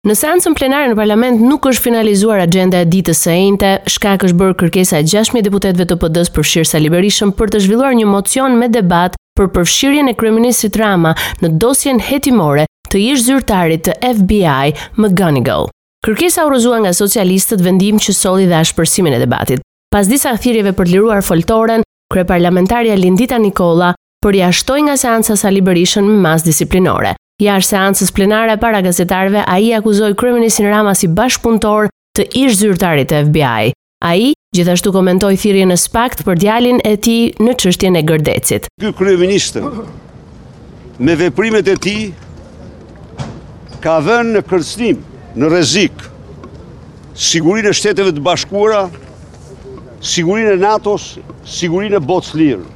Në seancën plenare në parlament nuk është finalizuar agjenda e ditës së enjte, shkak është bërë kërkesa e 60 deputetëve të PD-së përfshirë Sali Berishën për të zhvilluar një mocion me debat për përfshirjen e kryeministrit Rama në dosjen hetimore të ish zyrtarit të FBI, McGonigal. Kërkesa u rrëzua nga socialistët vendim që solli dhe ashpërsimin e debatit. Pas disa thirrjeve për të liruar foltoren, kryeparlamentarja Lindita Nikolla Përjashtoi nga seanca Sali Berishën me masë disiplinore. Jashtë seancës plenare para gazetarëve, ai akuzoi kryeministrin Rama si bashkëpunëtor të ish-zyrtarit të FBI. Ai gjithashtu komentoi thirrjen në SPAK për djalin e tij në çështjen e Gërdecit. Ky kryeministër me veprimet e tij ka vënë në kërcënim, në rrezik sigurinë e Shteteve të Bashkuara, sigurinë e NATO-s, sigurinë e botës së lirë.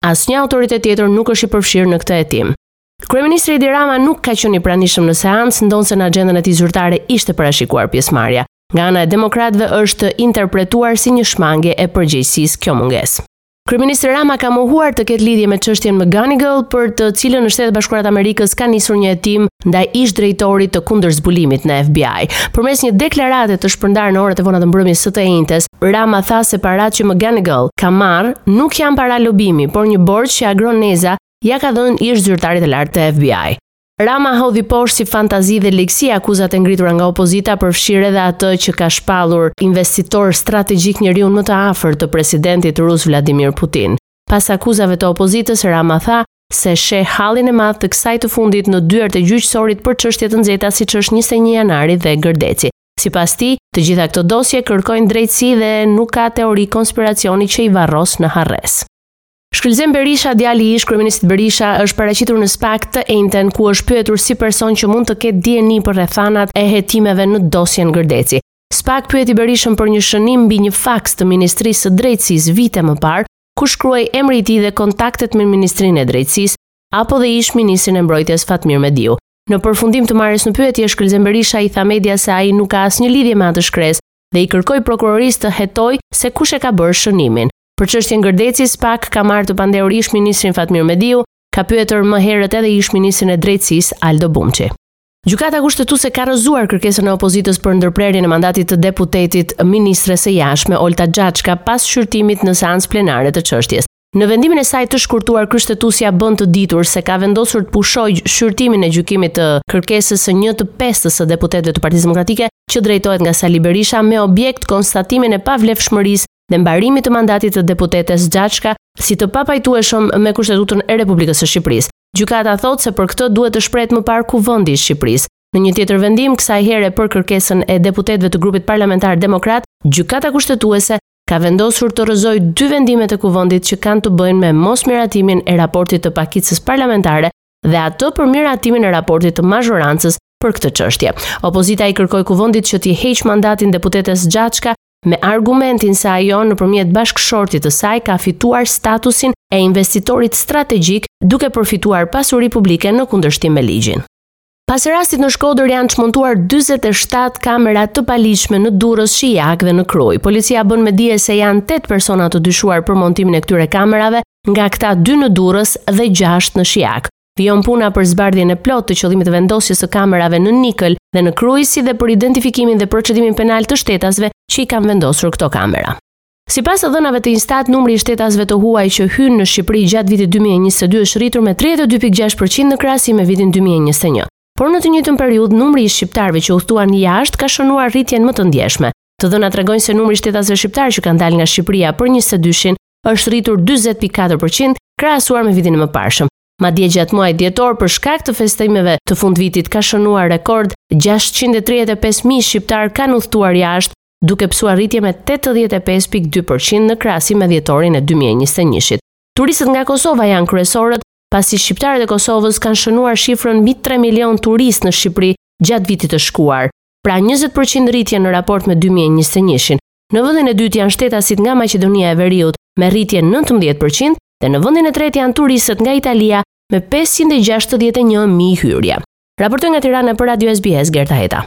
Asnjë autoritet tjetër nuk është i përfshirë në këtë hetim. Kryeministri Edi Rama nuk ka qenë i pranishëm në seancë, ndonëse në axhendën e tij zyrtare ishte parashikuar pjesëmarrja. Nga ana e demokratëve është interpretuar si një shmangie e përgjegjësisë kjo mungesë. Kryeministri Rama ka mohuar të ketë lidhje me çështjen McGonigal, për të cilën në Shtetet e Bashkuara të Amerikës ka nisur një hetim ndaj ish-drejtorit të kundërzbulimit në FBI. Përmes një deklarate të shpërndarë në orët e vona të mbrëmjes së të enjtes, Rama tha se paratë që McGonigal ka marrë nuk janë para lobimi, por një borxh që Agron Neza ia ka dhënë ish-zyrtarit të lartë të FBI. Rama hodhi poshtë si fantazi dhe ligësi akuzat e ngritura nga opozita përfshirë edhe atë që ka shpallur investitor strategjik njeriun më të afërt të presidentit rus Vladimir Putin. Pas akuzave të opozitës, Rama tha se sheh hallin e madh të kësaj të fundit në dyert e gjyqësorit për çështje të nxehta siç është 21 janari dhe Gërdeci. Sipas tij, të gjitha këto dosje kërkojnë drejtësi dhe nuk ka teori konspiracioni që i varros në harresë. Shkëlzen Berisha, djali i ish-kryeministrit Berisha, është paraqitur në SPAK të enjten ku është pyetur si person që mund të ketë dijeni për rrethanat e hetimeve në dosjen Gërdeci. SPAK pyeti Berishën për një shënim mbi një faks të Ministrisë së Drejtësisë vite më parë, ku shkruhej emri i tij dhe kontaktet me Ministrinë e Drejtësisë apo dhe ish-ministrin e Mbrojtjes Fatmir Mediu. Në përfundim të marrjes në pyetje, Shkëlzen Berisha i tha medias se ai nuk ka asnjë lidhje me atë shkresë dhe i kërkoi prokurorisë të hetojë se kush e ka bërë shënimin. Për çështjen Gërdeci, SPAK ka marrë të pandehur ish-ministrin Fatmir Mediu, ka pyetur më herët edhe ish-ministrin e Drejtësisë Aldo Bumçi. Gjykata Kushtetuese ka rrëzuar kërkesën e opozitës për ndërprerjen e mandatit të deputetit ministres së jashtme Olta Xhaçka pas shqyrtimit në seancë plenare të çështjes. Në vendimin e saj të shkurtuar Kushtetuesja bën të ditur se ka vendosur të pushojë shqyrtimin e gjykimit të kërkesës së një të pestës së deputetëve të Partisë Demokratike që drejtohet nga Sali Berisha me objekt konstatimin e pavlefshmërisë dhe mbarimit të mandatit të deputetes Xhaçka si të papajtueshëm me Kushtetutën e Republikës së Shqipërisë. Gjykata thotë se për këtë duhet të shprehet më parë Kuvendi i Shqipërisë. Në një tjetër vendim, kësaj here për kërkesën e deputetëve të grupit parlamentar demokrat, Gjykata Kushtetuese ka vendosur të rrëzojë dy vendimet e kuvendit që kanë të bëjnë me mosmiratimin e raportit të pakicës parlamentare dhe atë për miratimin e raportit të mazhorancës për këtë çështje. Opozita i kërkoi kuvendit që t'i heqë mandatin deputetes Xhaçka me argumentin se ajo nëpërmjet bashkëshortit të saj ka fituar statusin e investitorit strategjik duke përfituar pasuri publike në kundërshtim me ligjin. Pas rastit në Shkodër janë çmontuar 47 kamera të paligjshme në Durrës, Shijak dhe në Krujë. Policia bën me dije se janë 8 persona të dyshuar për montimin e këtyre kamerave, nga këta 2 në Durrës dhe 6 në Shijak. Vijon puna për zbardhjen e plotë të qëllimit të vendosjes së kamerave në Nikël dhe në Krujë, si dhe për identifikimin dhe procedimin penal të shtetasve që i kanë vendosur këto kamera. Sipas të dhënave të Instat, numri i shtetasve të huaj që hynë në Shqipëri gjatë vitit 2022 është rritur me 32.6% në krahasim me vitin 2021. Por në të njëjtën periudhë, numri i shqiptarëve që udhëtuan jashtë ka shënuar rritjen më të ndjeshme. Të dhënat tregojnë se numri i shtetasve shqiptarë që kanë dalë nga Shqipëria për 22-shin është rritur 40.4% krahasuar me vitin e mëparshëm. Madje gjatë muajit dhjetor për shkak të festimeve të fundvitit ka shënuar rekord 635.000 shqiptarë kanë udhëtuar jashtë duke pësuar rritje me 85.2% në krahasim me dhjetorin e 2021-shit. Turistët nga Kosova janë kryesorët, pasi shqiptarët e Kosovës kanë shënuar shifrën mbi 3 milion turistë në Shqipëri gjatë vitit të shkuar, pra 20% rritje në raport me 2021-shin. Në vendin e dytë janë shtetasit nga Maqedonia e Veriut me rritje 19% dhe në vendin e tretë janë turistët nga Italia me 561.000 hyrje. Raportoi nga Tirana për Radio SBS Gerta Heta.